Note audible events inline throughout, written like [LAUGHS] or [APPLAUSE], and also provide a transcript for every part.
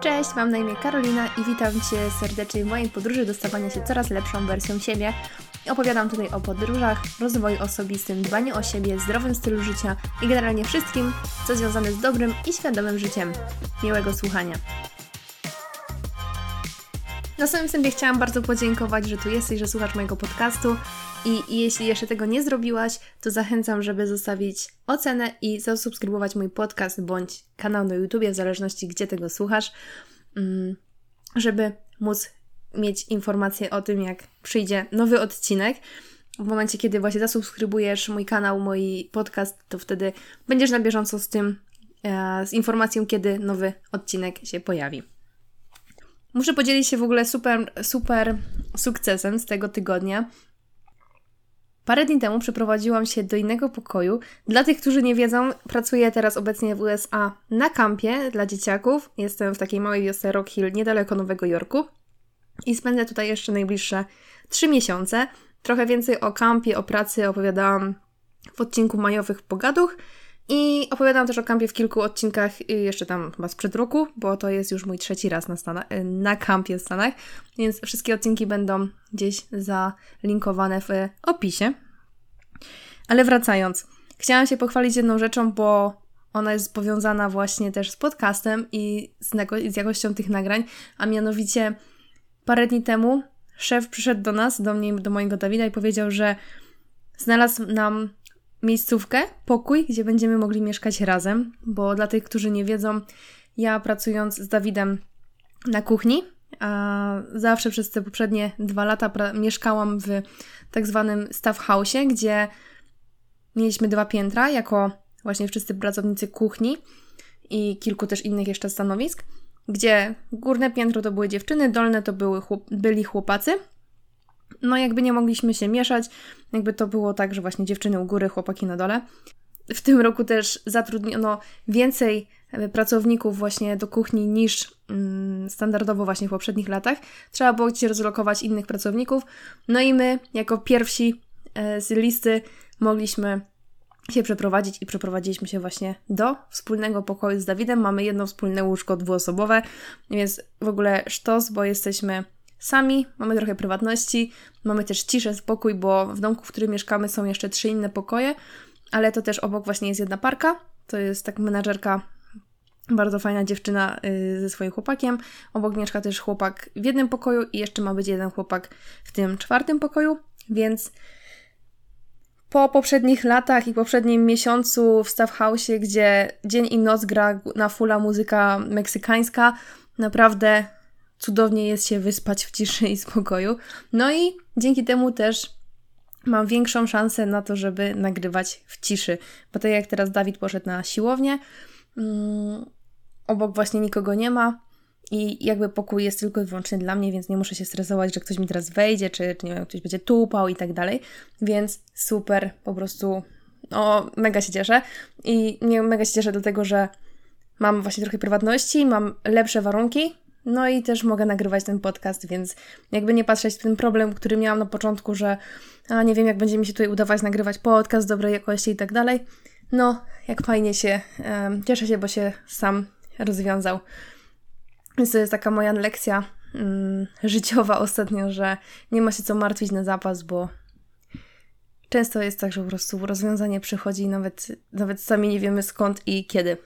Cześć, mam na imię Karolina i witam Cię serdecznie w mojej podróży do stawania się coraz lepszą wersją siebie. Opowiadam tutaj o podróżach, rozwoju osobistym, dbaniu o siebie, zdrowym stylu życia i generalnie wszystkim, co związane z dobrym i świadomym życiem. Miłego słuchania. Na samym wstępie chciałam bardzo podziękować, że tu jesteś, że słuchasz mojego podcastu i, jeśli jeszcze tego nie zrobiłaś, to zachęcam, żeby zostawić ocenę i zasubskrybować mój podcast bądź kanał na YouTube, w zależności gdzie tego słuchasz, mm, żeby móc mieć informacje o tym, jak przyjdzie nowy odcinek. W momencie, kiedy właśnie zasubskrybujesz mój kanał, mój podcast, to wtedy będziesz na bieżąco z tym, e, z informacją, kiedy nowy odcinek się pojawi. Muszę podzielić się w ogóle super, super sukcesem z tego tygodnia. Parę dni temu przeprowadziłam się do innego pokoju. Dla tych, którzy nie wiedzą, pracuję teraz obecnie w USA na kampie dla dzieciaków. Jestem w takiej małej wiosce Rock Hill, niedaleko Nowego Jorku. I spędzę tutaj jeszcze najbliższe 3 miesiące. Trochę więcej o kampie, o pracy opowiadałam w odcinku majowych pogaduch. I opowiadam też o kampie w kilku odcinkach, jeszcze tam chyba sprzed roku, bo to jest już mój trzeci raz na, Stanach, na kampie w Stanach, więc wszystkie odcinki będą gdzieś zalinkowane w opisie. Ale wracając, chciałam się pochwalić jedną rzeczą, bo ona jest powiązana właśnie też z podcastem i z, z jakością tych nagrań, a mianowicie parę dni temu szef przyszedł do nas, do mnie, do mojego Dawida i powiedział, że znalazł nam miejscówkę, pokój, gdzie będziemy mogli mieszkać razem, bo dla tych, którzy nie wiedzą, ja pracując z Dawidem na kuchni, a zawsze przez te poprzednie dwa lata mieszkałam w tak zwanym staff house, gdzie mieliśmy dwa piętra jako właśnie wszyscy pracownicy kuchni i kilku też innych jeszcze stanowisk, gdzie górne piętro to były dziewczyny, dolne to były chłop byli chłopacy no jakby nie mogliśmy się mieszać, jakby to było tak, że właśnie dziewczyny u góry, chłopaki na dole. W tym roku też zatrudniono więcej e, pracowników właśnie do kuchni niż mm, standardowo właśnie w poprzednich latach. Trzeba było gdzieś rozlokować innych pracowników. No i my, jako pierwsi e, z listy, mogliśmy się przeprowadzić i przeprowadziliśmy się właśnie do wspólnego pokoju z Dawidem. Mamy jedno wspólne łóżko dwuosobowe, więc w ogóle sztos, bo jesteśmy sami, mamy trochę prywatności, mamy też ciszę, spokój, bo w domku, w którym mieszkamy są jeszcze trzy inne pokoje, ale to też obok właśnie jest jedna parka, to jest tak menadżerka bardzo fajna dziewczyna yy, ze swoim chłopakiem. Obok mieszka też chłopak w jednym pokoju i jeszcze ma być jeden chłopak w tym czwartym pokoju, więc po poprzednich latach i poprzednim miesiącu w Staff House, gdzie dzień i noc gra na fula muzyka meksykańska, naprawdę cudownie jest się wyspać w ciszy i spokoju. No i dzięki temu też mam większą szansę na to, żeby nagrywać w ciszy. Bo tak jak teraz Dawid poszedł na siłownię, mm, obok właśnie nikogo nie ma i jakby pokój jest tylko i wyłącznie dla mnie, więc nie muszę się stresować, że ktoś mi teraz wejdzie, czy, czy nie wiem, ktoś będzie tupał i tak dalej. Więc super, po prostu no, mega się cieszę i nie, mega się cieszę dlatego, że mam właśnie trochę prywatności, mam lepsze warunki, no i też mogę nagrywać ten podcast, więc jakby nie patrzeć w ten problem, który miałam na początku, że a nie wiem, jak będzie mi się tutaj udawać nagrywać podcast dobrej jakości i tak dalej. No, jak fajnie się, um, cieszę się, bo się sam rozwiązał. Więc to jest taka moja lekcja um, życiowa ostatnio, że nie ma się co martwić na zapas, bo często jest tak, że po prostu rozwiązanie przychodzi nawet, nawet sami nie wiemy skąd i kiedy.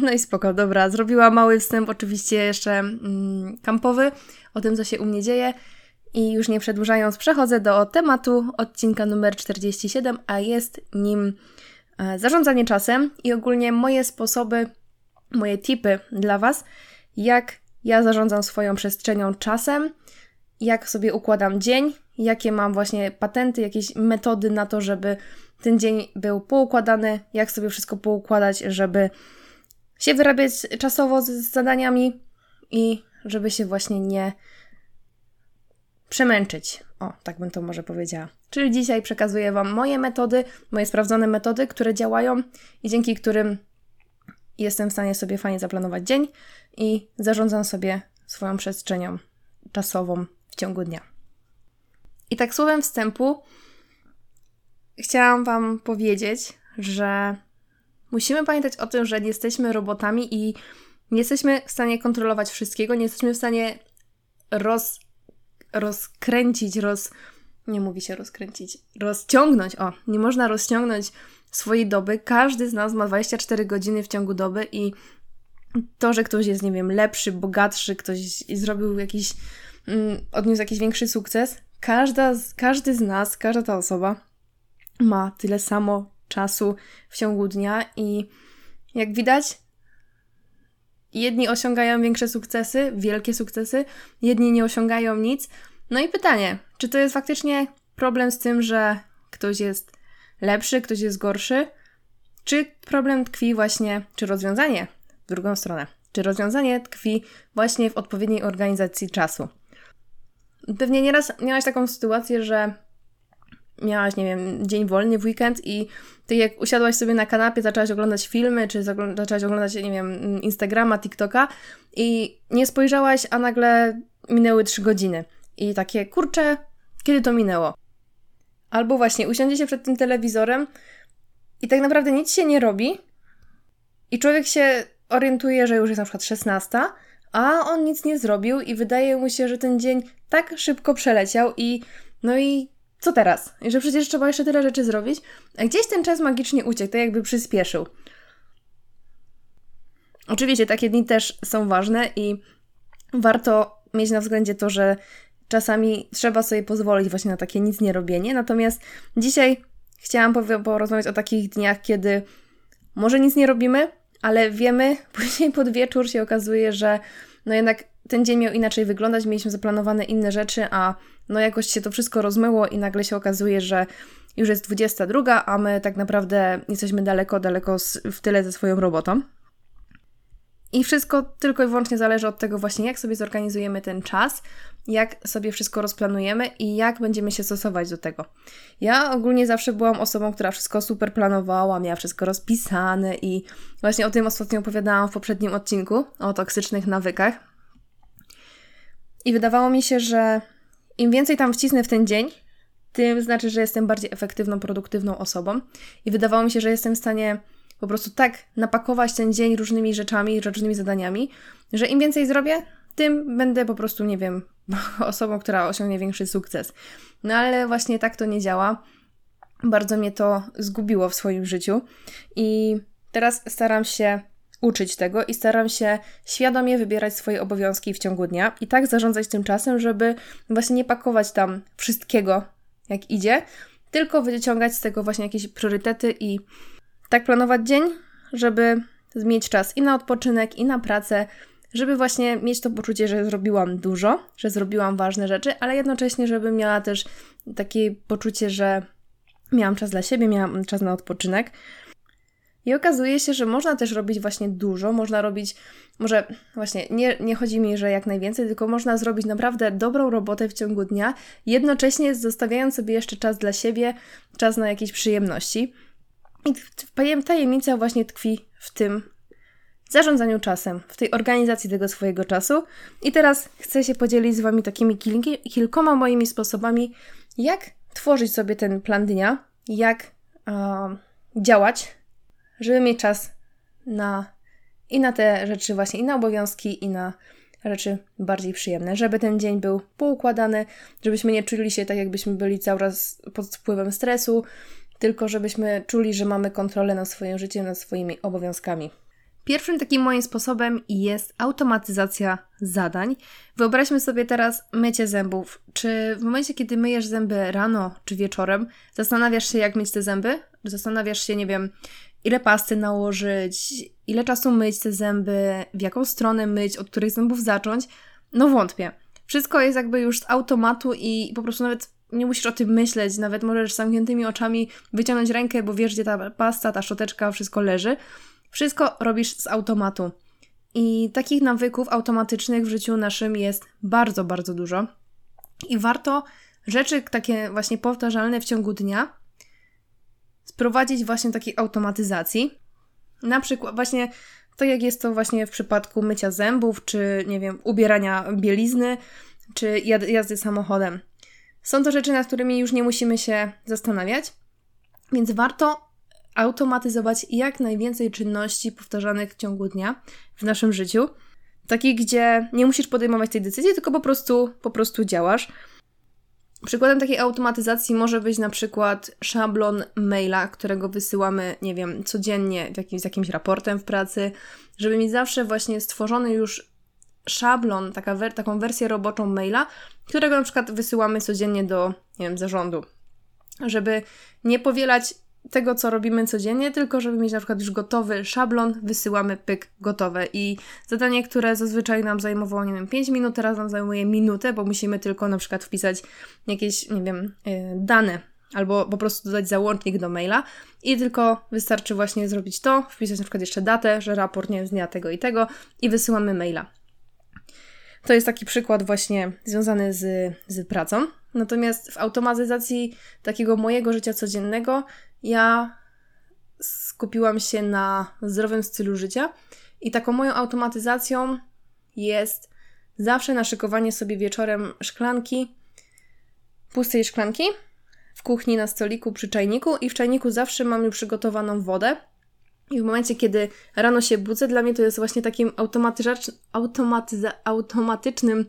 No i spoko, dobra. Zrobiła mały wstęp, oczywiście jeszcze mm, kampowy, o tym, co się u mnie dzieje. I już nie przedłużając, przechodzę do tematu odcinka numer 47, a jest nim e, zarządzanie czasem i ogólnie moje sposoby, moje tipy dla Was, jak ja zarządzam swoją przestrzenią czasem, jak sobie układam dzień, jakie mam właśnie patenty, jakieś metody na to, żeby ten dzień był poukładany, jak sobie wszystko poukładać, żeby się wyrabiać czasowo z, z zadaniami i żeby się właśnie nie przemęczyć. O, tak bym to może powiedziała. Czyli dzisiaj przekazuję Wam moje metody, moje sprawdzone metody, które działają i dzięki którym jestem w stanie sobie fajnie zaplanować dzień i zarządzam sobie swoją przestrzenią czasową w ciągu dnia. I tak słowem wstępu chciałam Wam powiedzieć, że Musimy pamiętać o tym, że nie jesteśmy robotami i Nie jesteśmy w stanie kontrolować wszystkiego, nie jesteśmy w stanie roz, rozkręcić, roz. Nie mówi się rozkręcić, rozciągnąć. O, nie można rozciągnąć swojej doby. Każdy z nas ma 24 godziny w ciągu doby i to, że ktoś jest, nie wiem, lepszy, bogatszy, ktoś zrobił jakiś, mm, odniósł jakiś większy sukces, każda, każdy z nas, każda ta osoba ma tyle samo czasu w ciągu dnia i jak widać, jedni osiągają większe sukcesy, wielkie sukcesy, jedni nie osiągają nic. No i pytanie, czy to jest faktycznie problem z tym, że ktoś jest lepszy, ktoś jest gorszy, czy problem tkwi właśnie, czy rozwiązanie w drugą stronę, czy rozwiązanie tkwi właśnie w odpowiedniej organizacji czasu. Pewnie nieraz miałaś taką sytuację, że miałaś, nie wiem, dzień wolny w weekend i ty jak usiadłaś sobie na kanapie, zaczęłaś oglądać filmy, czy zaczęłaś oglądać, nie wiem, Instagrama, TikToka i nie spojrzałaś, a nagle minęły trzy godziny. I takie, kurczę, kiedy to minęło? Albo właśnie usiądzie się przed tym telewizorem i tak naprawdę nic się nie robi i człowiek się orientuje, że już jest na przykład 16, a on nic nie zrobił i wydaje mu się, że ten dzień tak szybko przeleciał i no i co teraz? Że przecież trzeba jeszcze tyle rzeczy zrobić, a gdzieś ten czas magicznie uciekł, to jakby przyspieszył. Oczywiście takie dni też są ważne i warto mieć na względzie to, że czasami trzeba sobie pozwolić właśnie na takie nic nie robienie. Natomiast dzisiaj chciałam porozmawiać o takich dniach, kiedy może nic nie robimy, ale wiemy, [LAUGHS] później pod wieczór się okazuje, że no jednak ten dzień miał inaczej wyglądać, mieliśmy zaplanowane inne rzeczy, a no jakoś się to wszystko rozmyło i nagle się okazuje, że już jest 22, a my tak naprawdę jesteśmy daleko, daleko w tyle ze swoją robotą. I wszystko tylko i wyłącznie zależy od tego właśnie, jak sobie zorganizujemy ten czas, jak sobie wszystko rozplanujemy i jak będziemy się stosować do tego. Ja ogólnie zawsze byłam osobą, która wszystko super planowała, miała wszystko rozpisane i właśnie o tym ostatnio opowiadałam w poprzednim odcinku, o toksycznych nawykach. I wydawało mi się, że im więcej tam wcisnę w ten dzień, tym znaczy, że jestem bardziej efektywną, produktywną osobą. I wydawało mi się, że jestem w stanie po prostu tak napakować ten dzień różnymi rzeczami, różnymi zadaniami, że im więcej zrobię, tym będę po prostu, nie wiem, [LAUGHS] osobą, która osiągnie większy sukces. No ale właśnie tak to nie działa. Bardzo mnie to zgubiło w swoim życiu i teraz staram się uczyć tego i staram się świadomie wybierać swoje obowiązki w ciągu dnia i tak zarządzać tym czasem, żeby właśnie nie pakować tam wszystkiego jak idzie, tylko wyciągać z tego właśnie jakieś priorytety i tak planować dzień, żeby mieć czas i na odpoczynek, i na pracę, żeby właśnie mieć to poczucie, że zrobiłam dużo, że zrobiłam ważne rzeczy, ale jednocześnie, żeby miała też takie poczucie, że miałam czas dla siebie, miałam czas na odpoczynek. I okazuje się, że można też robić właśnie dużo, można robić, może właśnie nie, nie chodzi mi, że jak najwięcej, tylko można zrobić naprawdę dobrą robotę w ciągu dnia, jednocześnie zostawiając sobie jeszcze czas dla siebie, czas na jakieś przyjemności. I tajemnica właśnie tkwi w tym zarządzaniu czasem, w tej organizacji tego swojego czasu. I teraz chcę się podzielić z Wami takimi kilkoma moimi sposobami, jak tworzyć sobie ten plan dnia, jak działać, żeby mieć czas na i na te rzeczy właśnie, i na obowiązki, i na rzeczy bardziej przyjemne, żeby ten dzień był poukładany, żebyśmy nie czuli się tak, jakbyśmy byli cały czas pod wpływem stresu, tylko żebyśmy czuli, że mamy kontrolę nad swoim życiem, nad swoimi obowiązkami. Pierwszym takim moim sposobem jest automatyzacja zadań. Wyobraźmy sobie teraz mycie zębów. Czy w momencie, kiedy myjesz zęby rano czy wieczorem, zastanawiasz się, jak myć te zęby? Zastanawiasz się, nie wiem, ile pasty nałożyć, ile czasu myć te zęby, w jaką stronę myć, od których zębów zacząć? No wątpię. Wszystko jest jakby już z automatu i po prostu nawet nie musisz o tym myśleć, nawet możesz z zamkniętymi oczami wyciągnąć rękę, bo wiesz, gdzie ta pasta, ta szczoteczka, wszystko leży. Wszystko robisz z automatu. I takich nawyków automatycznych w życiu naszym jest bardzo, bardzo dużo. I warto rzeczy takie właśnie powtarzalne w ciągu dnia sprowadzić właśnie takiej automatyzacji. Na przykład właśnie tak jak jest to właśnie w przypadku mycia zębów, czy nie wiem, ubierania bielizny, czy jazdy samochodem. Są to rzeczy, nad którymi już nie musimy się zastanawiać, więc warto automatyzować jak najwięcej czynności powtarzanych w ciągu dnia w naszym życiu. Takich, gdzie nie musisz podejmować tej decyzji, tylko po prostu, po prostu działasz. Przykładem takiej automatyzacji może być na przykład szablon maila, którego wysyłamy, nie wiem, codziennie jakim, z jakimś raportem w pracy, żeby mieć zawsze właśnie stworzony już szablon, taka wer taką wersję roboczą maila, którego na przykład wysyłamy codziennie do, nie wiem, zarządu. Żeby nie powielać tego, co robimy codziennie, tylko żeby mieć na przykład już gotowy szablon, wysyłamy pyk, gotowe. I zadanie, które zazwyczaj nam zajmowało, nie wiem, 5 minut, teraz nam zajmuje minutę, bo musimy tylko na przykład wpisać jakieś, nie wiem, yy, dane albo po prostu dodać załącznik do maila i tylko wystarczy właśnie zrobić to, wpisać na przykład jeszcze datę, że raport nie jest dnia tego i tego i wysyłamy maila. To jest taki przykład właśnie związany z, z pracą. Natomiast w automatyzacji takiego mojego życia codziennego ja skupiłam się na zdrowym stylu życia i taką moją automatyzacją jest zawsze naszykowanie sobie wieczorem szklanki, pustej szklanki w kuchni na stoliku przy czajniku i w czajniku zawsze mam już przygotowaną wodę. I w momencie, kiedy rano się budzę, dla mnie to jest właśnie takim automatycznym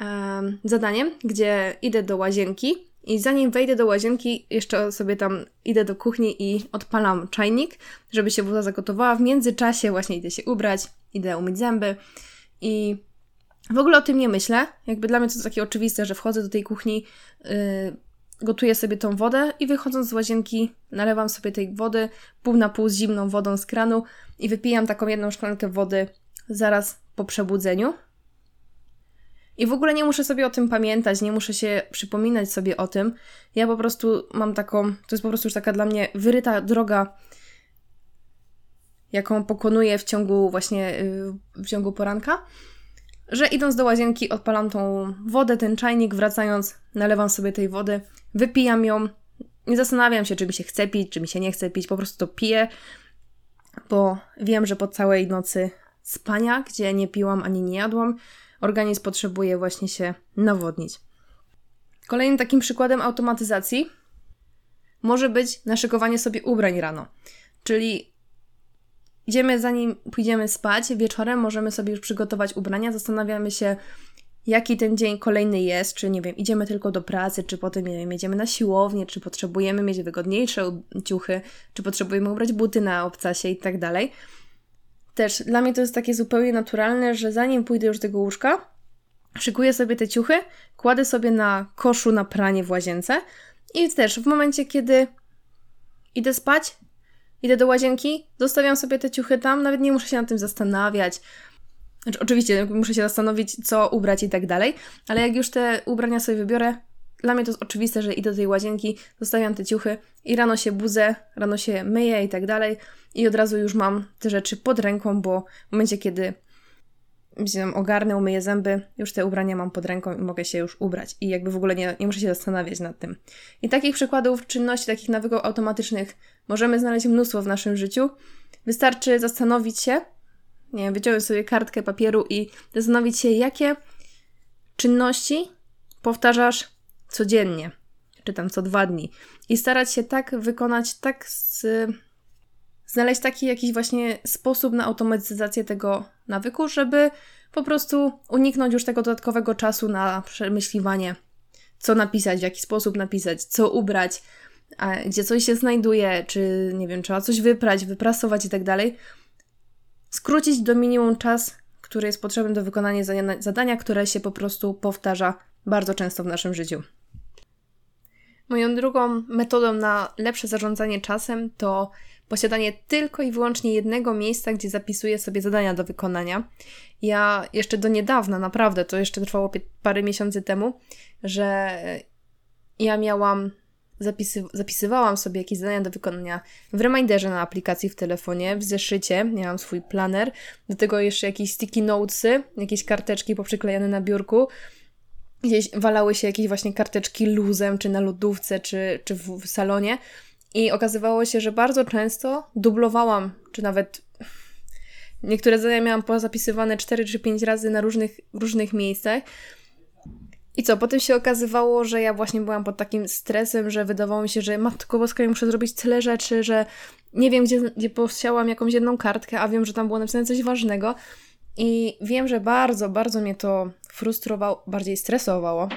um, zadaniem, gdzie idę do łazienki i zanim wejdę do łazienki, jeszcze sobie tam idę do kuchni i odpalam czajnik, żeby się woda zagotowała. W międzyczasie właśnie idę się ubrać, idę umyć zęby i w ogóle o tym nie myślę. Jakby dla mnie to takie oczywiste, że wchodzę do tej kuchni, yy, gotuję sobie tą wodę i wychodząc z łazienki nalewam sobie tej wody pół na pół z zimną wodą z kranu i wypijam taką jedną szklankę wody zaraz po przebudzeniu. I w ogóle nie muszę sobie o tym pamiętać, nie muszę się przypominać sobie o tym. Ja po prostu mam taką, to jest po prostu już taka dla mnie wyryta droga, jaką pokonuję w ciągu właśnie, y, w ciągu poranka, że idąc do łazienki odpalam tą wodę, ten czajnik, wracając nalewam sobie tej wody, wypijam ją, nie zastanawiam się, czy mi się chce pić, czy mi się nie chce pić, po prostu to piję, bo wiem, że po całej nocy spania, gdzie nie piłam ani nie jadłam, organizm potrzebuje właśnie się nawodnić. Kolejnym takim przykładem automatyzacji może być naszykowanie sobie ubrań rano. Czyli idziemy, zanim pójdziemy spać, wieczorem możemy sobie już przygotować ubrania, zastanawiamy się, jaki ten dzień kolejny jest, czy nie wiem, idziemy tylko do pracy, czy potem nie wiem, jedziemy na siłownię, czy potrzebujemy mieć wygodniejsze ciuchy, czy potrzebujemy ubrać buty na obcasie i tak dalej też dla mnie to jest takie zupełnie naturalne, że zanim pójdę już do tego łóżka, szykuję sobie te ciuchy, kładę sobie na koszu na pranie w łazience i też w momencie, kiedy idę spać, idę do łazienki, zostawiam sobie te ciuchy tam, nawet nie muszę się nad tym zastanawiać. Znaczy, oczywiście muszę się zastanowić, co ubrać i tak dalej, ale jak już te ubrania sobie wybiorę, dla mnie to jest oczywiste, że idę do tej łazienki, zostawiam te ciuchy i rano się budzę, rano się myję i tak dalej i od razu już mam te rzeczy pod ręką, bo w momencie, kiedy się ogarnę, umyję zęby, już te ubrania mam pod ręką i mogę się już ubrać. I jakby w ogóle nie, nie muszę się zastanawiać nad tym. I takich przykładów czynności, takich nawyków automatycznych możemy znaleźć mnóstwo w naszym życiu. Wystarczy zastanowić się, nie wiem, wyciągnąć sobie kartkę papieru i zastanowić się, jakie czynności powtarzasz codziennie, czy tam co dwa dni. I starać się tak wykonać, tak z, znaleźć taki jakiś właśnie sposób na automatyzację tego nawyku, żeby po prostu uniknąć już tego dodatkowego czasu na przemyśliwanie, co napisać, w jaki sposób napisać, co ubrać, gdzie coś się znajduje, czy nie wiem, trzeba coś wyprać, wyprasować i tak dalej. Skrócić do minimum czas, który jest potrzebny do wykonania zadania, które się po prostu powtarza bardzo często w naszym życiu. Moją drugą metodą na lepsze zarządzanie czasem to posiadanie tylko i wyłącznie jednego miejsca, gdzie zapisuję sobie zadania do wykonania. Ja jeszcze do niedawna, naprawdę, to jeszcze trwało parę miesięcy temu, że ja miałam, zapisy, zapisywałam sobie jakieś zadania do wykonania w reminderze na aplikacji w telefonie, w zeszycie, miałam swój planer, do tego jeszcze jakieś sticky notesy, jakieś karteczki poprzyklejane na biurku, gdzieś walały się jakieś właśnie karteczki luzem, czy na lodówce, czy, czy w, w salonie. I okazywało się, że bardzo często dublowałam, czy nawet niektóre zadania miałam pozapisywane 4 czy 5 razy na różnych, różnych miejscach. I co, potem się okazywało, że ja właśnie byłam pod takim stresem, że wydawało mi się, że matko boska, ja muszę zrobić tyle rzeczy, że nie wiem, gdzie, gdzie posiałam jakąś jedną kartkę, a wiem, że tam było napisane coś ważnego. I wiem, że bardzo, bardzo mnie to frustrowało, bardziej stresowało,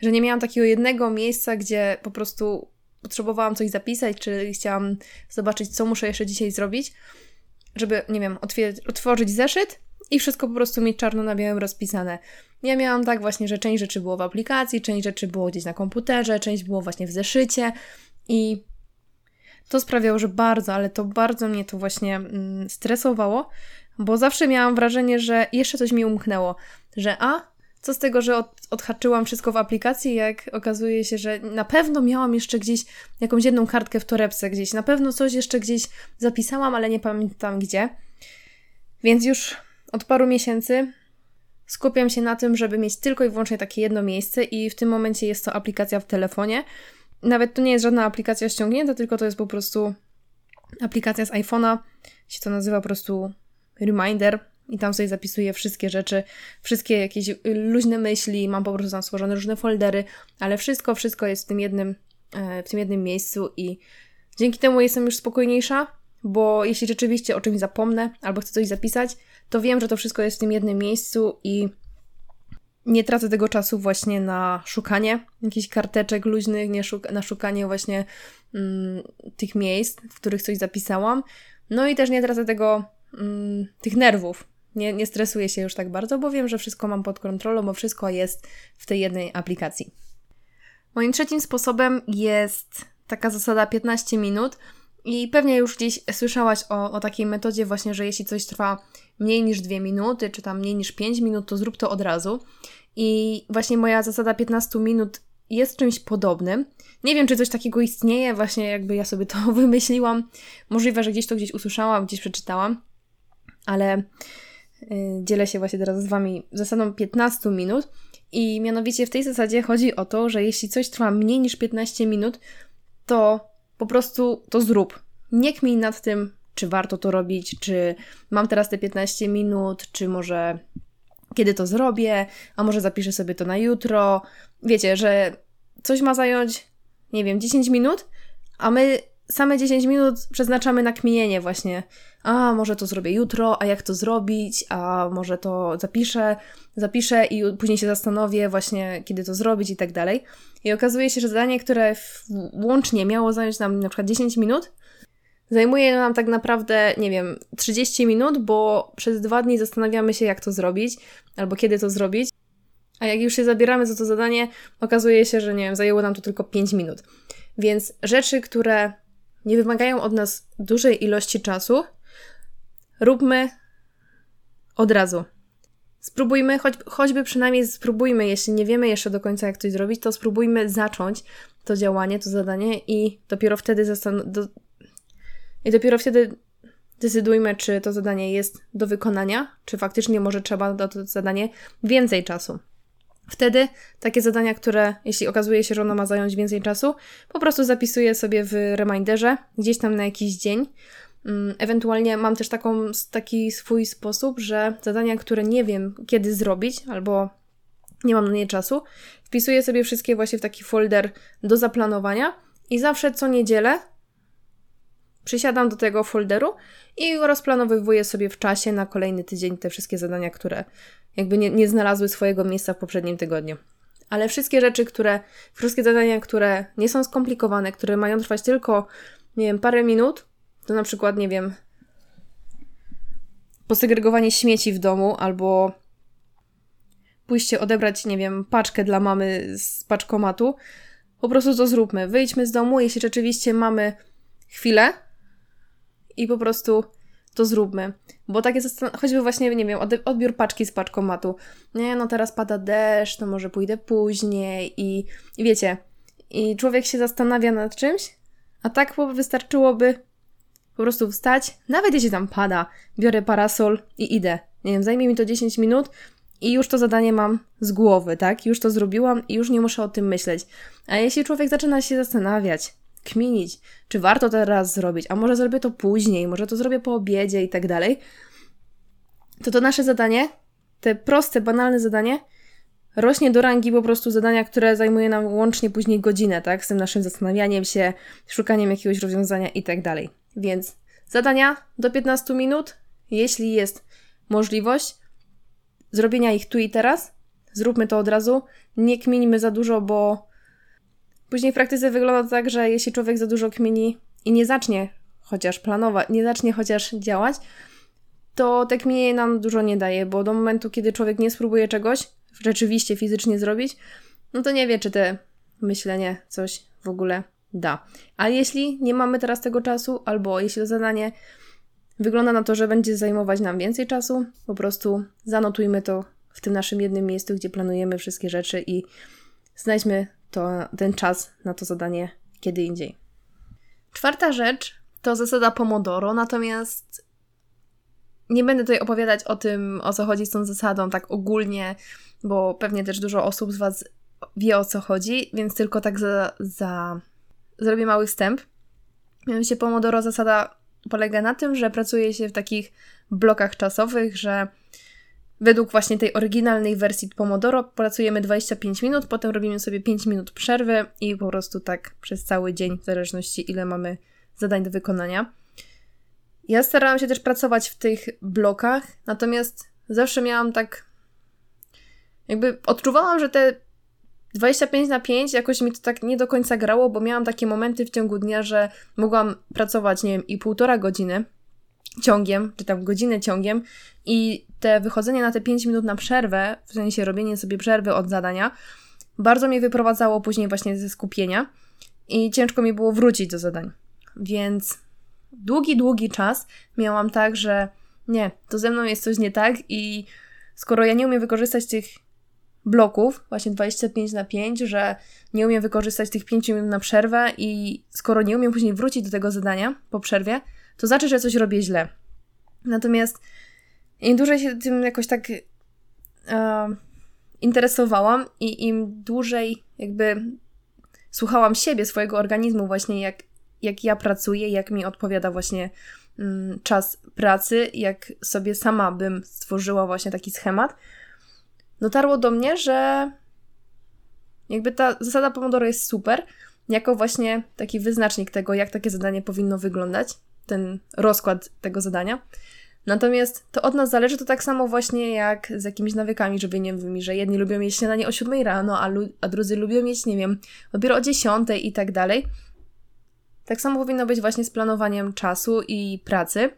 że nie miałam takiego jednego miejsca, gdzie po prostu potrzebowałam coś zapisać, czy chciałam zobaczyć, co muszę jeszcze dzisiaj zrobić, żeby, nie wiem, otworzyć zeszyt i wszystko po prostu mieć czarno na białym rozpisane. Ja miałam tak właśnie, że część rzeczy było w aplikacji, część rzeczy było gdzieś na komputerze, część było właśnie w zeszycie i to sprawiało, że bardzo, ale to bardzo mnie to właśnie mm, stresowało, bo zawsze miałam wrażenie, że jeszcze coś mi umknęło, że a, co z tego, że od, odhaczyłam wszystko w aplikacji, jak okazuje się, że na pewno miałam jeszcze gdzieś jakąś jedną kartkę w torebce gdzieś, na pewno coś jeszcze gdzieś zapisałam, ale nie pamiętam gdzie. Więc już od paru miesięcy skupiam się na tym, żeby mieć tylko i wyłącznie takie jedno miejsce i w tym momencie jest to aplikacja w telefonie. Nawet to nie jest żadna aplikacja ściągnięta, tylko to jest po prostu aplikacja z iPhone'a. Się to nazywa po prostu Reminder i tam sobie zapisuję wszystkie rzeczy, wszystkie jakieś luźne myśli, mam po prostu tam stworzone różne foldery, ale wszystko, wszystko jest w tym jednym, e, w tym jednym miejscu i dzięki temu jestem już spokojniejsza, bo jeśli rzeczywiście o czymś zapomnę albo chcę coś zapisać, to wiem, że to wszystko jest w tym jednym miejscu i nie tracę tego czasu właśnie na szukanie jakichś karteczek luźnych, nie szuk na szukanie właśnie mm, tych miejsc, w których coś zapisałam. No i też nie tracę tego, mm, tych nerwów. Nie, nie stresuję się już tak bardzo, bo wiem, że wszystko mam pod kontrolą, bo wszystko jest w tej jednej aplikacji. Moim trzecim sposobem jest taka zasada 15 minut. I pewnie już gdzieś słyszałaś o, o takiej metodzie właśnie, że jeśli coś trwa mniej niż 2 minuty, czy tam mniej niż 5 minut, to zrób to od razu. I właśnie moja zasada 15 minut jest czymś podobnym. Nie wiem, czy coś takiego istnieje, właśnie jakby ja sobie to [LAUGHS] wymyśliłam. Możliwe, że gdzieś to gdzieś usłyszałam, gdzieś przeczytałam, ale yy, dzielę się właśnie teraz z Wami zasadą 15 minut. I mianowicie w tej zasadzie chodzi o to, że jeśli coś trwa mniej niż 15 minut, to po prostu to zrób. Nie kmij nad tym, czy warto to robić, czy mam teraz te 15 minut, czy może kiedy to zrobię, a może zapiszę sobie to na jutro. Wiecie, że coś ma zająć, nie wiem, 10 minut, a my same 10 minut przeznaczamy na kminienie właśnie. A może to zrobię jutro, a jak to zrobić, a może to zapiszę, zapiszę i później się zastanowię właśnie, kiedy to zrobić i tak dalej. I okazuje się, że zadanie, które łącznie miało zająć nam na przykład 10 minut, zajmuje nam tak naprawdę, nie wiem, 30 minut, bo przez dwa dni zastanawiamy się, jak to zrobić, albo kiedy to zrobić. A jak już się zabieramy za to zadanie, okazuje się, że nie wiem, zajęło nam to tylko 5 minut. Więc rzeczy, które nie wymagają od nas dużej ilości czasu, róbmy od razu. Spróbujmy, choć, choćby przynajmniej spróbujmy, jeśli nie wiemy jeszcze do końca, jak coś zrobić, to spróbujmy zacząć to działanie, to zadanie i dopiero wtedy do... i dopiero wtedy decydujmy, czy to zadanie jest do wykonania, czy faktycznie może trzeba na to zadanie więcej czasu. Wtedy takie zadania, które, jeśli okazuje się, że ono ma zająć więcej czasu, po prostu zapisuję sobie w reminderze, gdzieś tam na jakiś dzień. Mm, ewentualnie mam też taką, taki swój sposób, że zadania, które nie wiem kiedy zrobić, albo nie mam na nie czasu, wpisuję sobie wszystkie właśnie w taki folder do zaplanowania i zawsze co niedzielę przysiadam do tego folderu i rozplanowywuję sobie w czasie na kolejny tydzień te wszystkie zadania, które jakby nie, nie znalazły swojego miejsca w poprzednim tygodniu. Ale wszystkie rzeczy, które, wszystkie zadania, które nie są skomplikowane, które mają trwać tylko, nie wiem, parę minut, to na przykład, nie wiem, posegregowanie śmieci w domu albo pójście odebrać, nie wiem, paczkę dla mamy z paczkomatu, po prostu to zróbmy. Wyjdźmy z domu, jeśli rzeczywiście mamy chwilę i po prostu to zróbmy. Bo takie choćby właśnie, nie wiem, odbiór paczki z paczkomatu. Nie, no teraz pada deszcz, to może pójdę później i, i wiecie, i człowiek się zastanawia nad czymś, a tak wystarczyłoby po prostu wstać, nawet jeśli tam pada, biorę parasol i idę. Nie wiem, zajmie mi to 10 minut i już to zadanie mam z głowy, tak? Już to zrobiłam i już nie muszę o tym myśleć. A jeśli człowiek zaczyna się zastanawiać, kminić, czy warto teraz zrobić, a może zrobię to później, może to zrobię po obiedzie i tak dalej, to to nasze zadanie, te proste, banalne zadanie, rośnie do rangi po prostu zadania, które zajmuje nam łącznie później godzinę, tak? Z tym naszym zastanawianiem się, szukaniem jakiegoś rozwiązania i tak dalej. Więc zadania do 15 minut, jeśli jest możliwość zrobienia ich tu i teraz, zróbmy to od razu. Nie kminimy za dużo, bo później w praktyce wygląda tak, że jeśli człowiek za dużo kmini i nie zacznie chociaż planować, nie zacznie chociaż działać, to tak mniej nam dużo nie daje, bo do momentu, kiedy człowiek nie spróbuje czegoś rzeczywiście fizycznie zrobić, no to nie wie, czy te myślenie coś w ogóle da. A jeśli nie mamy teraz tego czasu, albo jeśli to zadanie wygląda na to, że będzie zajmować nam więcej czasu, po prostu zanotujmy to w tym naszym jednym miejscu, gdzie planujemy wszystkie rzeczy i znajdźmy to, ten czas na to zadanie kiedy indziej. Czwarta rzecz to zasada Pomodoro, natomiast nie będę tutaj opowiadać o tym, o co chodzi z tą zasadą tak ogólnie, bo pewnie też dużo osób z Was wie o co chodzi, więc tylko tak za, za... zrobię mały wstęp. Mianowicie Pomodoro zasada polega na tym, że pracuje się w takich blokach czasowych, że według właśnie tej oryginalnej wersji Pomodoro pracujemy 25 minut, potem robimy sobie 5 minut przerwy i po prostu tak przez cały dzień, w zależności ile mamy zadań do wykonania. Ja starałam się też pracować w tych blokach, natomiast zawsze miałam tak. Jakby odczuwałam, że te 25 na 5 jakoś mi to tak nie do końca grało, bo miałam takie momenty w ciągu dnia, że mogłam pracować, nie wiem, i półtora godziny ciągiem, czy tam godzinę ciągiem i te wychodzenie na te 5 minut na przerwę, w sensie robienie sobie przerwy od zadania, bardzo mnie wyprowadzało później właśnie ze skupienia i ciężko mi było wrócić do zadań. Więc długi, długi czas miałam tak, że nie, to ze mną jest coś nie tak i skoro ja nie umiem wykorzystać tych bloków, właśnie 25 na 5, że nie umiem wykorzystać tych 5 minut na przerwę i skoro nie umiem później wrócić do tego zadania po przerwie, to znaczy, że coś robię źle. Natomiast im dłużej się tym jakoś tak e, interesowałam i im dłużej jakby słuchałam siebie, swojego organizmu właśnie, jak jak ja pracuję, jak mi odpowiada właśnie mm, czas pracy, jak sobie sama bym stworzyła właśnie taki schemat, dotarło do mnie, że jakby ta zasada Pomodoro jest super, jako właśnie taki wyznacznik tego, jak takie zadanie powinno wyglądać, ten rozkład tego zadania. Natomiast to od nas zależy, to tak samo właśnie jak z jakimiś nawykami żywieniowymi, że jedni lubią jeść śniadanie o 7 rano, a, a drudzy lubią jeść, nie wiem, dopiero o 10 i tak dalej. Tak samo powinno być właśnie z planowaniem czasu i pracy.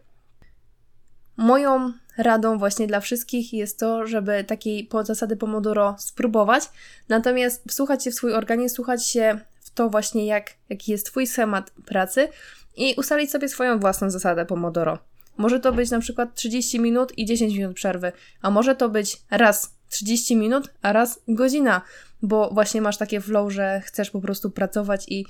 Moją radą właśnie dla wszystkich jest to, żeby takiej zasady Pomodoro spróbować, natomiast wsłuchać się w swój organizm, słuchać się to właśnie, jak, jaki jest Twój schemat pracy i ustalić sobie swoją własną zasadę Pomodoro. Może to być na przykład 30 minut i 10 minut przerwy, a może to być raz 30 minut, a raz godzina, bo właśnie masz takie flow, że chcesz po prostu pracować i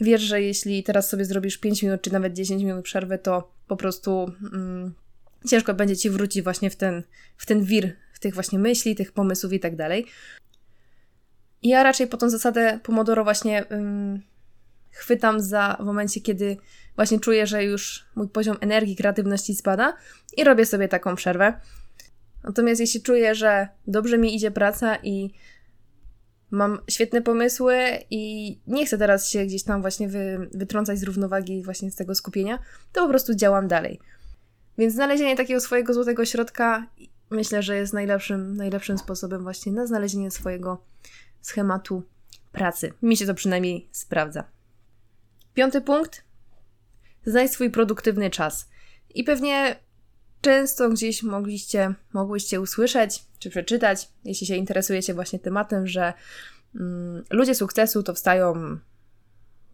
wiesz, że jeśli teraz sobie zrobisz 5 minut czy nawet 10 minut przerwy, to po prostu mm, ciężko będzie ci wrócić właśnie w ten, w ten wir, tych właśnie myśli, tych pomysłów i tak dalej. Ja raczej po tą zasadę Pomodoro właśnie ym, chwytam za w momencie, kiedy właśnie czuję, że już mój poziom energii, kreatywności spada i robię sobie taką przerwę. Natomiast jeśli czuję, że dobrze mi idzie praca i mam świetne pomysły i nie chcę teraz się gdzieś tam właśnie wy, wytrącać z równowagi właśnie z tego skupienia, to po prostu działam dalej. Więc znalezienie takiego swojego złotego środka myślę, że jest najlepszym, najlepszym sposobem właśnie na znalezienie swojego schematu pracy. Mi się to przynajmniej sprawdza. Piąty punkt. Znajdź swój produktywny czas. I pewnie często gdzieś mogliście, mogłyście usłyszeć czy przeczytać, jeśli się interesujecie właśnie tematem, że mm, ludzie sukcesu to wstają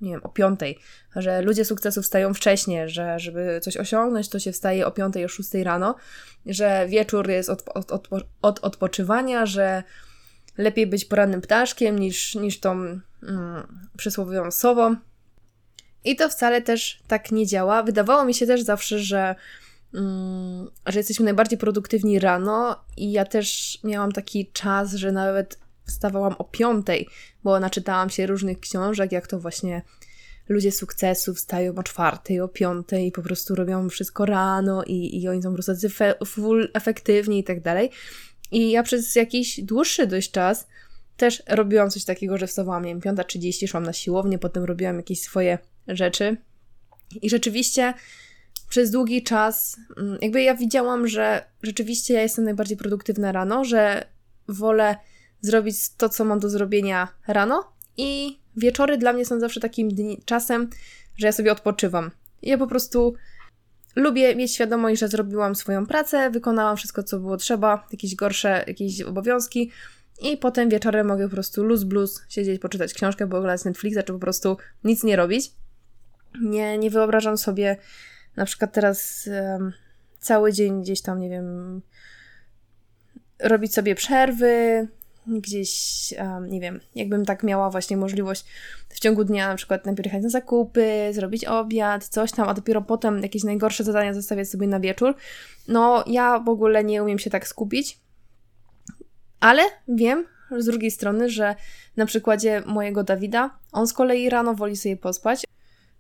nie wiem, o piątej, że ludzie sukcesu wstają wcześniej, że żeby coś osiągnąć, to się wstaje o piątej, o szóstej rano, że wieczór jest od, od, od, od odpoczywania, że lepiej być porannym ptaszkiem niż, niż tą mm, przysłowiową sową. I to wcale też tak nie działa. Wydawało mi się też zawsze, że Mm, że jesteśmy najbardziej produktywni rano i ja też miałam taki czas, że nawet wstawałam o piątej, bo naczytałam się różnych książek, jak to właśnie ludzie sukcesu wstają o czwartej, o piątej i po prostu robią wszystko rano i, i oni są po prostu full efektywni i tak dalej. I ja przez jakiś dłuższy dość czas też robiłam coś takiego, że wstawałam, nie wiem, 5.30, szłam na siłownię, potem robiłam jakieś swoje rzeczy, I rzeczywiście przez długi czas, mm, jakby ja widziałam, że rzeczywiście ja jestem najbardziej produktywna rano, że wolę zrobić to, co mam do zrobienia rano i wieczory dla mnie są zawsze takim dni, czasem, że ja sobie odpoczywam. Ja po prostu lubię mieć świadomość, że zrobiłam swoją pracę, wykonałam wszystko, co było trzeba, jakieś gorsze, jakieś obowiązki i potem wieczorem mogę po prostu luz blues siedzieć, poczytać książkę, pooglądać Netflixa, czy po prostu nic nie robić. Nie, nie wyobrażam sobie na przykład teraz um, cały dzień gdzieś tam, nie wiem, robić sobie przerwy, gdzieś, um, nie wiem, jakbym tak miała właśnie możliwość w ciągu dnia na przykład najpierw jechać na zakupy, zrobić obiad, coś tam, a dopiero potem jakieś najgorsze zadania zostawiać sobie na wieczór. No, ja w ogóle nie umiem się tak skupić, ale wiem z drugiej strony, że na przykładzie mojego Dawida, on z kolei rano woli sobie pospać,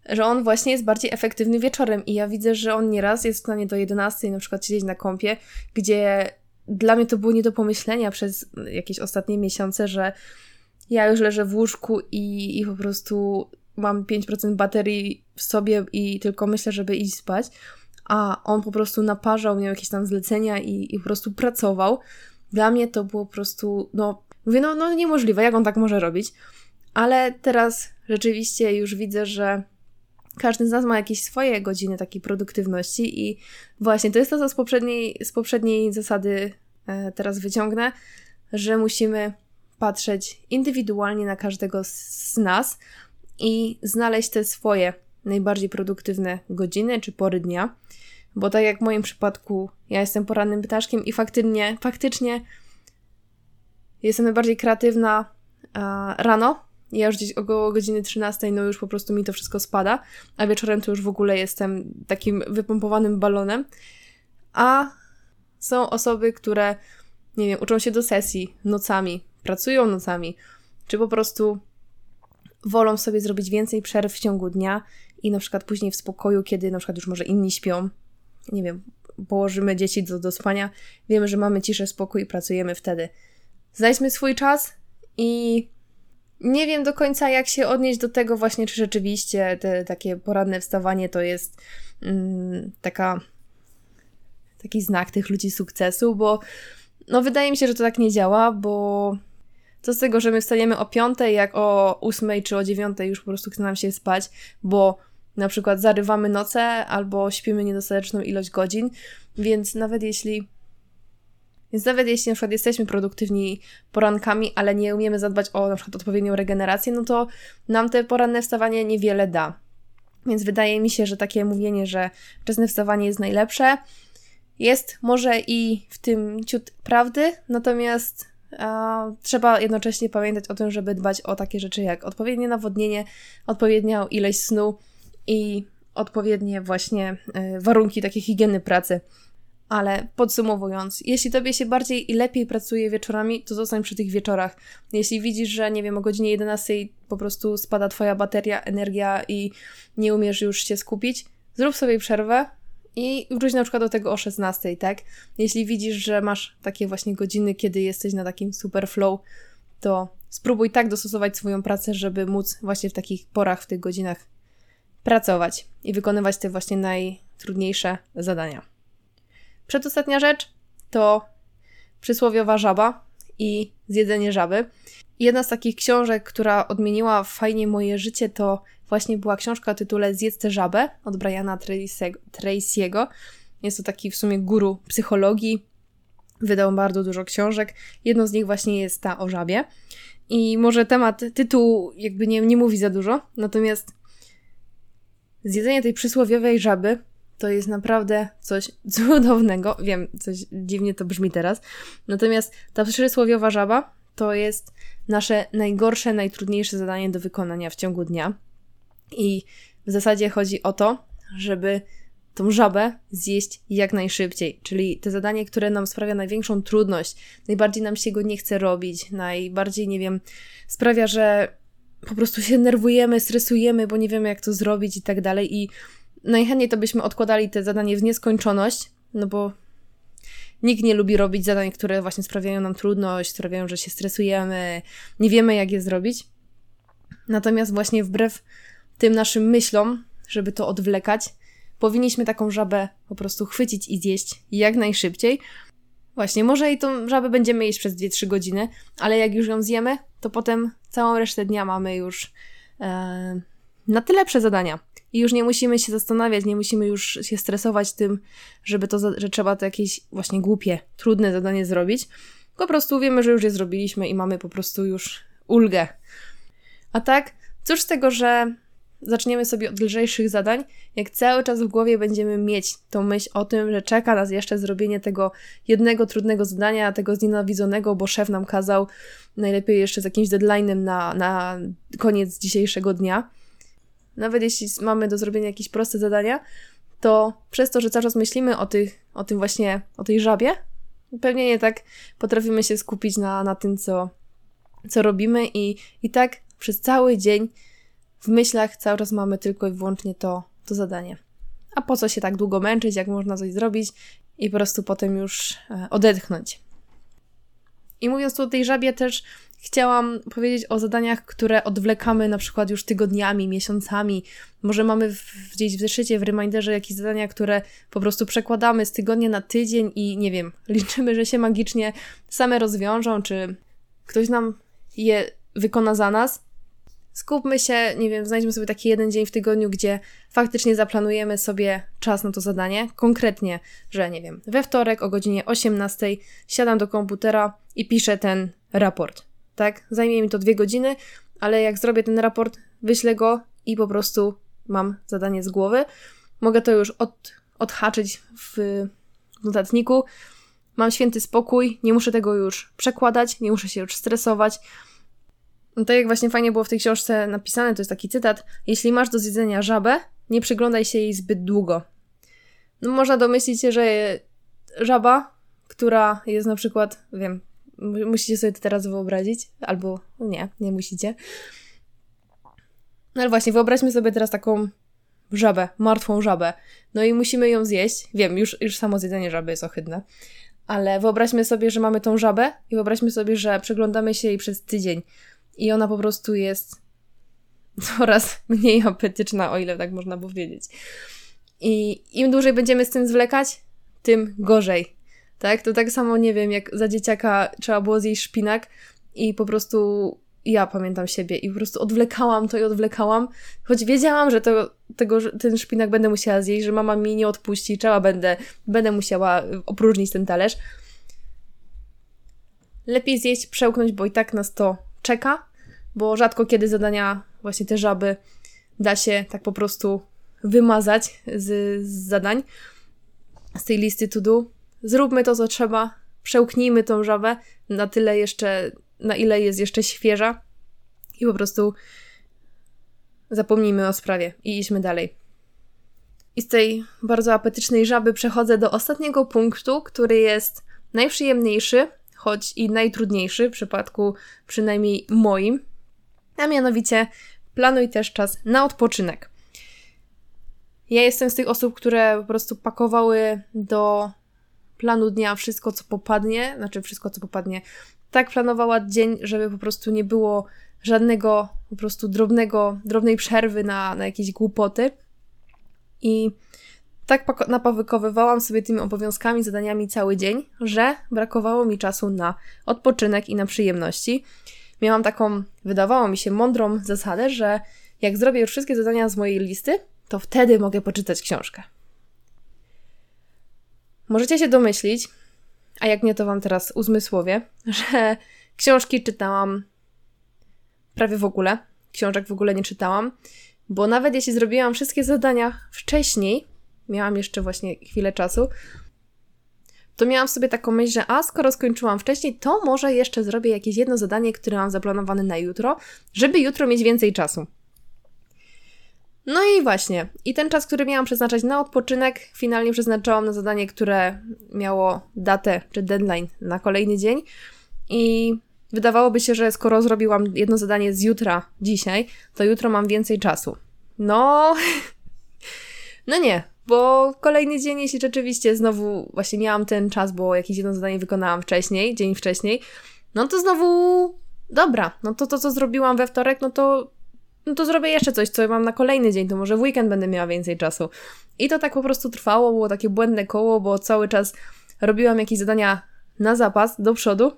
że on właśnie jest bardziej efektywny wieczorem i ja widzę, że on nieraz jest w stanie do 11 na przykład siedzieć na kąpie, gdzie dla mnie to było nie do pomyślenia przez jakieś ostatnie miesiące, że ja już leżę w łóżku i, i po prostu mam 5% baterii w sobie i tylko myślę, żeby iść spać, a on po prostu naparzał, miał jakieś tam zlecenia i, i po prostu pracował. Dla mnie to było po prostu, no, mówię, no, no niemożliwe, jak on tak może robić. Ale teraz rzeczywiście już widzę, że każdy z nas ma jakieś swoje godziny takiej produktywności i właśnie to jest to, co z poprzedniej, z poprzedniej zasady e, teraz wyciągnę, że musimy patrzeć indywidualnie na każdego z nas i znaleźć te swoje najbardziej produktywne godziny czy pory dnia. Bo tak jak w moim przypadku, ja jestem porannym ptaszkiem i faktycznie, faktycznie jestem najbardziej kreatywna rano, ja już gdzieś około godziny 13, no już po prostu mi to wszystko spada, a wieczorem to już w ogóle jestem takim wypompowanym balonem. A są osoby, które, nie wiem, uczą się do sesji nocami, pracują nocami, czy po prostu wolą sobie zrobić więcej przerw w ciągu dnia i na przykład później w spokoju, kiedy na przykład już może inni śpią, nie wiem, położymy dzieci do, do spania, wiemy, że mamy ciszę, spokój i pracujemy wtedy. Znajdźmy swój czas i nie wiem do końca, jak się odnieść do tego właśnie, czy rzeczywiście te takie poranne wstawanie to jest mm, taka taki znak tych ludzi sukcesu, bo no wydaje mi się, że to tak nie działa, bo co z tego, że my wstajemy o 5, jak o 8 czy o 9 już po prostu chce nam się spać, bo na przykład zarywamy noce albo śpimy niedostateczną ilość godzin, więc nawet jeśli więc nawet jeśli na przykład jesteśmy produktywni porankami, ale nie umiemy zadbać o na przykład odpowiednią regenerację, no to nam te poranne wstawanie niewiele da. Więc wydaje mi się, że takie mówienie, że wczesne wstawanie jest najlepsze, jest może i w tym ciut prawdy, natomiast a, trzeba jednocześnie pamiętać o tym, żeby dbać o takie rzeczy jak odpowiednie nawodnienie, odpowiednią ilość snu i odpowiednie właśnie y, warunki takiej higieny pracy. Ale podsumowując, jeśli tobie się bardziej i lepiej pracuje wieczorami, to zostań przy tych wieczorach. Jeśli widzisz, że nie wiem, o godzinie 11 po prostu spada twoja bateria, energia i nie umiesz już się skupić, zrób sobie przerwę i wróć na przykład do tego o 16, tak? Jeśli widzisz, że masz takie właśnie godziny, kiedy jesteś na takim super flow, to spróbuj tak dostosować swoją pracę, żeby móc właśnie w takich porach, w tych godzinach pracować i wykonywać te właśnie najtrudniejsze zadania. Przedostatnia rzecz to przysłowiowa żaba i zjedzenie żaby. Jedna z takich książek, która odmieniła fajnie moje życie, to właśnie była książka o tytule Zjedz tę żabę od Briana Tracy'ego. Jest to taki w sumie guru psychologii. Wydał bardzo dużo książek. Jedną z nich właśnie jest ta o żabie. I może temat, tytuł jakby nie, nie mówi za dużo, natomiast zjedzenie tej przysłowiowej żaby to jest naprawdę coś [LAUGHS] cudownego. Wiem, coś dziwnie to brzmi teraz. Natomiast ta przysłowiowa żaba to jest nasze najgorsze, najtrudniejsze zadanie do wykonania w ciągu dnia. I w zasadzie chodzi o to, żeby tą żabę zjeść jak najszybciej. Czyli te zadanie, które nam sprawia największą trudność, najbardziej nam się go nie chce robić, najbardziej, nie wiem, sprawia, że po prostu się nerwujemy, stresujemy, bo nie wiemy, jak to zrobić i tak dalej. I najchętniej to byśmy odkładali te zadanie w nieskończoność, no bo nikt nie lubi robić zadań, które właśnie sprawiają nam trudność, sprawiają, że się stresujemy, nie wiemy jak je zrobić. Natomiast właśnie wbrew tym naszym myślom, żeby to odwlekać. Powinniśmy taką żabę po prostu chwycić i zjeść jak najszybciej. Właśnie, może i tą żabę będziemy jeść przez 2-3 godziny, ale jak już ją zjemy, to potem całą resztę dnia mamy już e, na tyle lepsze zadania. I już nie musimy się zastanawiać, nie musimy już się stresować tym, żeby to, że trzeba to jakieś właśnie głupie, trudne zadanie zrobić. Po prostu wiemy, że już je zrobiliśmy i mamy po prostu już ulgę. A tak, cóż z tego, że zaczniemy sobie od lżejszych zadań, jak cały czas w głowie będziemy mieć tą myśl o tym, że czeka nas jeszcze zrobienie tego jednego trudnego zadania, tego znienawidzonego, bo szef nam kazał, najlepiej jeszcze z jakimś deadline'em na, na koniec dzisiejszego dnia. Nawet jeśli mamy do zrobienia jakieś proste zadania, to przez to, że cały czas myślimy o, tych, o tym właśnie, o tej żabie, pewnie nie tak potrafimy się skupić na, na tym, co, co robimy i, i tak przez cały dzień w myślach cały czas mamy tylko i wyłącznie to, to zadanie. A po co się tak długo męczyć, jak można coś zrobić i po prostu potem już e, odetchnąć. I mówiąc tu o tej żabie też chciałam powiedzieć o zadaniach, które odwlekamy na przykład już tygodniami, miesiącami. Może mamy w, gdzieś w zeszycie, w reminderze jakieś zadania, które po prostu przekładamy z tygodnia na tydzień i nie wiem, [LAUGHS] liczymy, że się magicznie same rozwiążą, czy ktoś nam je wykona za nas. Skupmy się, nie wiem, znajdźmy sobie taki jeden dzień w tygodniu, gdzie faktycznie zaplanujemy sobie czas na to zadanie. Konkretnie, że nie wiem, we wtorek o godzinie 18 siadam do komputera i piszę ten raport. Tak? Zajmie mi to dwie godziny, ale jak zrobię ten raport, wyślę go i po prostu mam zadanie z głowy. Mogę to już od, odhaczyć w notatniku. Mam święty spokój, nie muszę tego już przekładać, nie muszę się już stresować no tak jak właśnie fajnie było w tej książce napisane, to jest taki cytat: Jeśli masz do zjedzenia żabę, nie przyglądaj się jej zbyt długo. No, można domyślić się, że żaba, która jest na przykład, wiem, musicie sobie to teraz wyobrazić, albo nie, nie musicie. No ale właśnie, wyobraźmy sobie teraz taką żabę, martwą żabę. No i musimy ją zjeść. Wiem, już, już samo zjedzenie żaby jest ohydne. Ale wyobraźmy sobie, że mamy tą żabę i wyobraźmy sobie, że przeglądamy się jej przez tydzień i ona po prostu jest coraz [LAUGHS] mniej apetyczna, o ile tak można powiedzieć. I im dłużej będziemy z tym zwlekać, tym gorzej. Tak? To tak samo, nie wiem, jak za dzieciaka trzeba było zjeść szpinak i po prostu ja pamiętam siebie i po prostu odwlekałam to i odwlekałam, choć wiedziałam, że to, tego, ten szpinak będę musiała zjeść, że mama mi nie odpuści, trzeba będę, będę musiała opróżnić ten talerz. Lepiej zjeść, przełknąć, bo i tak nas to czeka, bo rzadko kiedy zadania, właśnie te żaby, da się tak po prostu wymazać z, z zadań, z tej listy to do. Zróbmy to, co trzeba, przełknijmy tą żabę na tyle jeszcze, na ile jest jeszcze świeża i po prostu zapomnijmy o sprawie i idźmy dalej. I z tej bardzo apetycznej żaby przechodzę do ostatniego punktu, który jest najprzyjemniejszy, choć i najtrudniejszy w przypadku przynajmniej moim, a mianowicie planuj też czas na odpoczynek. Ja jestem z tych osób, które po prostu pakowały do planu dnia wszystko, co popadnie, znaczy wszystko, co popadnie. Tak planowała dzień, żeby po prostu nie było żadnego po prostu drobnego, drobnej przerwy na, na jakieś głupoty. I tak napawykowywałam sobie tymi obowiązkami, zadaniami cały dzień, że brakowało mi czasu na odpoczynek i na przyjemności. Miałam taką, wydawało mi się, mądrą zasadę, że jak zrobię już wszystkie zadania z mojej listy, to wtedy mogę poczytać książkę. Możecie się domyślić, a jak nie, to Wam teraz uzmysłowię, [LAUGHS] że książki czytałam prawie w ogóle. Książek w ogóle nie czytałam, bo nawet jeśli zrobiłam wszystkie zadania wcześniej, miałam jeszcze właśnie chwilę czasu, to miałam sobie taką myśl, że a skoro skończyłam wcześniej, to może jeszcze zrobię jakieś jedno zadanie, które mam zaplanowane na jutro, żeby jutro mieć więcej czasu. No i właśnie, i ten czas, który miałam przeznaczać na odpoczynek, finalnie przeznaczałam na zadanie, które miało datę czy deadline na kolejny dzień. I wydawałoby się, że skoro zrobiłam jedno zadanie z jutra dzisiaj, to jutro mam więcej czasu. No, [LAUGHS] no nie, bo kolejny dzień, jeśli rzeczywiście znowu właśnie miałam ten czas, bo jakieś jedno zadanie wykonałam wcześniej, dzień wcześniej, no to znowu dobra, no to to, co zrobiłam we wtorek, no to no to zrobię jeszcze coś, co mam na kolejny dzień, to może w weekend będę miała więcej czasu. I to tak po prostu trwało, było takie błędne koło, bo cały czas robiłam jakieś zadania na zapas, do przodu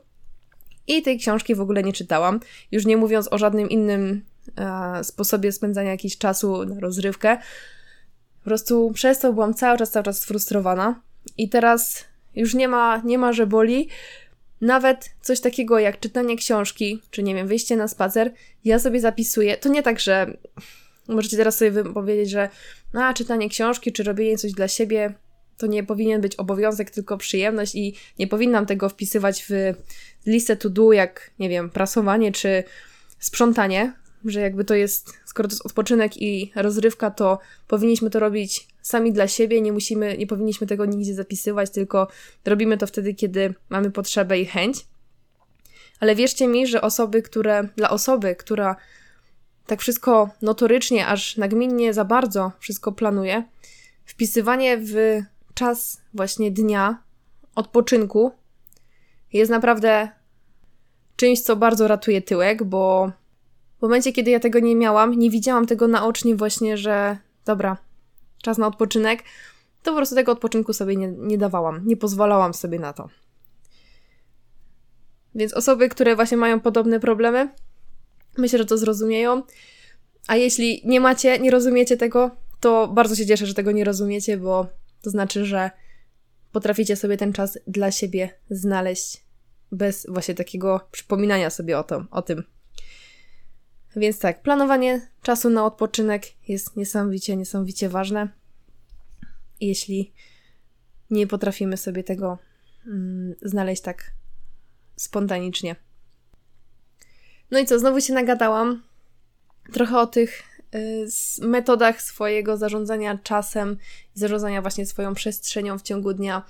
i tej książki w ogóle nie czytałam. Już nie mówiąc o żadnym innym e, sposobie spędzania jakiegoś czasu na rozrywkę. Po prostu przez to byłam cały czas, cały czas sfrustrowana. I teraz już nie ma, nie ma, że boli. Nawet coś takiego jak czytanie książki, czy nie wiem, wyjście na spacer, ja sobie zapisuję. To nie tak, że możecie teraz sobie powiedzieć, że a, czytanie książki, czy robienie coś dla siebie, to nie powinien być obowiązek, tylko przyjemność i nie powinnam tego wpisywać w listę to do, jak, nie wiem, prasowanie czy sprzątanie, że jakby to jest, skoro to jest odpoczynek i rozrywka, to powinniśmy to robić sami dla siebie, nie musimy, nie powinniśmy tego nigdzie zapisywać, tylko robimy to wtedy, kiedy mamy potrzebę i chęć. Ale wierzcie mi, że osoby, które, dla osoby, która tak wszystko notorycznie, aż nagminnie za bardzo wszystko planuje, wpisywanie w czas właśnie dnia odpoczynku jest naprawdę czymś, co bardzo ratuje tyłek, bo w momencie, kiedy ja tego nie miałam, nie widziałam tego naocznie właśnie, że dobra, czas na odpoczynek, to po prostu tego odpoczynku sobie nie, nie dawałam, nie pozwalałam sobie na to. Więc osoby, które właśnie mają podobne problemy, myślę, że to zrozumieją. A jeśli nie macie, nie rozumiecie tego, to bardzo się cieszę, że tego nie rozumiecie, bo to znaczy, że potraficie sobie ten czas dla siebie znaleźć bez właśnie takiego przypominania sobie o, to, o tym. Więc tak, planowanie czasu na odpoczynek jest niesamowicie, niesamowicie ważne. Jeśli nie potrafimy sobie tego mm, znaleźć tak spontanicznie. No i co, znowu się nagadałam trochę o tych y, metodach swojego zarządzania czasem i zarządzania właśnie swoją przestrzenią w ciągu dnia.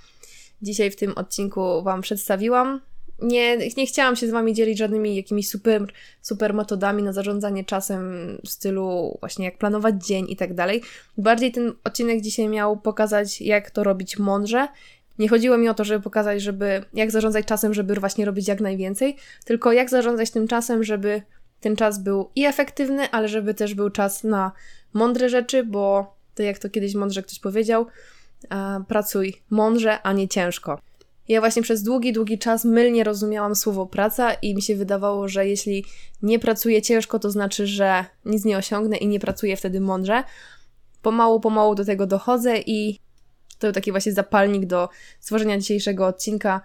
Dzisiaj w tym odcinku Wam przedstawiłam nie, nie chciałam się z Wami dzielić żadnymi jakimiś super, super metodami na zarządzanie czasem w stylu właśnie jak planować dzień i tak dalej. Bardziej ten odcinek dzisiaj miał pokazać, jak to robić mądrze. Nie chodziło mi o to, żeby pokazać, żeby jak zarządzać czasem, żeby właśnie robić jak najwięcej, tylko jak zarządzać tym czasem, żeby ten czas był i efektywny, ale żeby też był czas na mądre rzeczy, bo to jak to kiedyś mądrze ktoś powiedział, pracuj mądrze, a nie ciężko. Ja właśnie przez długi, długi czas mylnie rozumiałam słowo praca i mi się wydawało, że jeśli nie pracuję ciężko, to znaczy, że nic nie osiągnę i nie pracuję wtedy mądrze. Pomału, pomału do tego dochodzę i to był taki właśnie zapalnik do stworzenia dzisiejszego odcinka,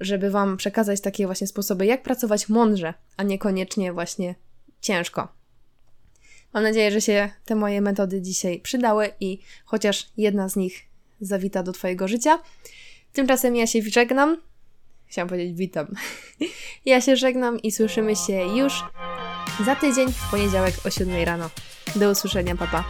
żeby Wam przekazać takie właśnie sposoby, jak pracować mądrze, a niekoniecznie właśnie ciężko. Mam nadzieję, że się te moje metody dzisiaj przydały i chociaż jedna z nich zawita do Twojego życia. Tymczasem ja się żegnam. Chciałam powiedzieć witam. [LAUGHS] Ja się żegnam i słyszymy się już za tydzień w poniedziałek o 7 rano. Do usłyszenia, papa.